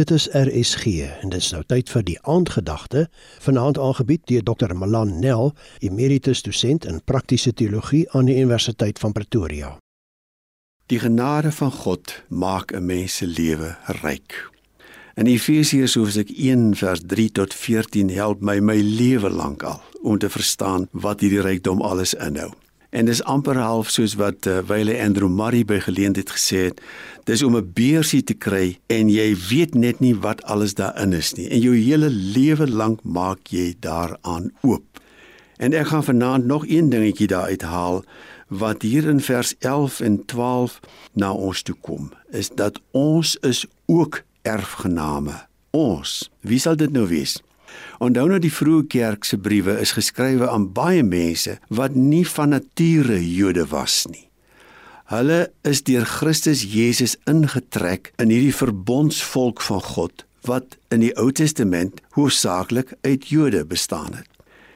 Dit is RSG en dit is nou tyd vir die aandgedagte vanaand aangebied deur Dr. Malan Nel, emeritus dosent in praktiese teologie aan die Universiteit van Pretoria. Die genade van God maak 'n mens se lewe ryk. In Efesiërs hoofstuk 1 vers 3 tot 14 help my my lewe lank al om te verstaan wat hierdie rykdom alles inhou. En dis amper half soos wat uh, Wyle Andrew Murray by geleentheid gesê het, dis om 'n beursie te kry en jy weet net nie wat alles daarin is nie en jou hele lewe lank maak jy daaraan oop. En ek gaan vanaand nog een dingetjie daar uithaal wat hier in vers 11 en 12 na ons toe kom, is dat ons is ook erfgename. Ons, wie sal dit nou wees? Onthou nou die vroeë kerk se briewe is geskrywe aan baie mense wat nie van nature Jode was nie. Hulle is deur Christus Jesus ingetrek in hierdie verbondsvolk van God wat in die Ou Testament hoofsaaklik uit Jode bestaan het.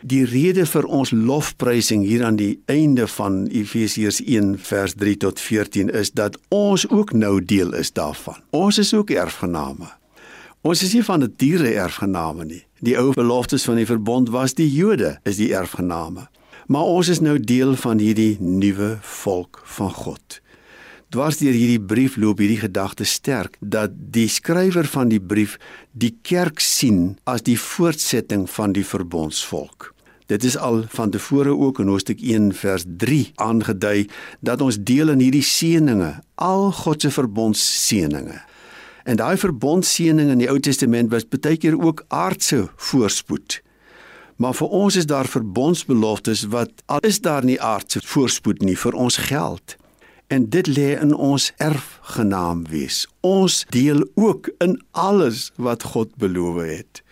Die rede vir ons lofprysing hier aan die einde van Efesiërs 1 vers 3 tot 14 is dat ons ook nou deel is daarvan. Ons is ook erfgename. Ons is nie van nature erfgename nie. Die ou beloftes van die verbond was die Jode is die erfgename. Maar ons is nou deel van hierdie nuwe volk van God. Dwars deur hierdie brief loop hierdie gedagte sterk dat die skrywer van die brief die kerk sien as die voortsetting van die verbondsvolk. Dit is al van tevore ook in Hoofstuk 1 vers 3 aangedui dat ons deel in hierdie seëninge, al God se verbondsseëninge. En daai verbondseëning in die Ou Testament was baie keer ook aardse voorspoed. Maar vir ons is daar verbondsbeloftes wat al is daar nie aardse voorspoed nie vir ons geld. En dit lê in ons erfgenaam wees. Ons deel ook in alles wat God beloof het.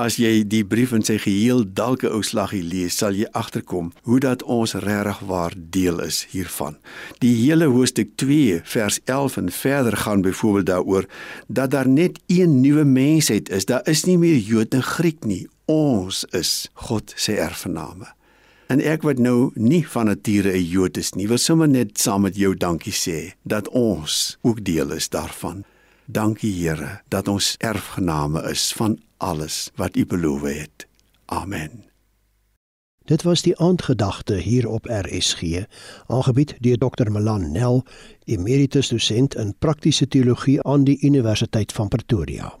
As jy die brief in sy geheel dalk 'n ou slaggie lees, sal jy agterkom hoe dat ons regtig waar deel is hiervan. Die hele hoofstuk 2 vers 11 en verder gaan byvoorbeeld daaroor dat daar net een nuwe mensheid is. Daar is nie meer Jood en Griek nie. Ons is God se erfgename. En ek wat nou nie van nature 'n Jood is nie, wil sommer net saam met jou dankie sê dat ons ook deel is daarvan. Dankie Here dat ons erfgename is van alles wat U beloof het. Amen. Dit was die aandgedagte hier op RSG, aangebied deur Dr. Melan Nel, emeritus dosent in praktiese teologie aan die Universiteit van Pretoria.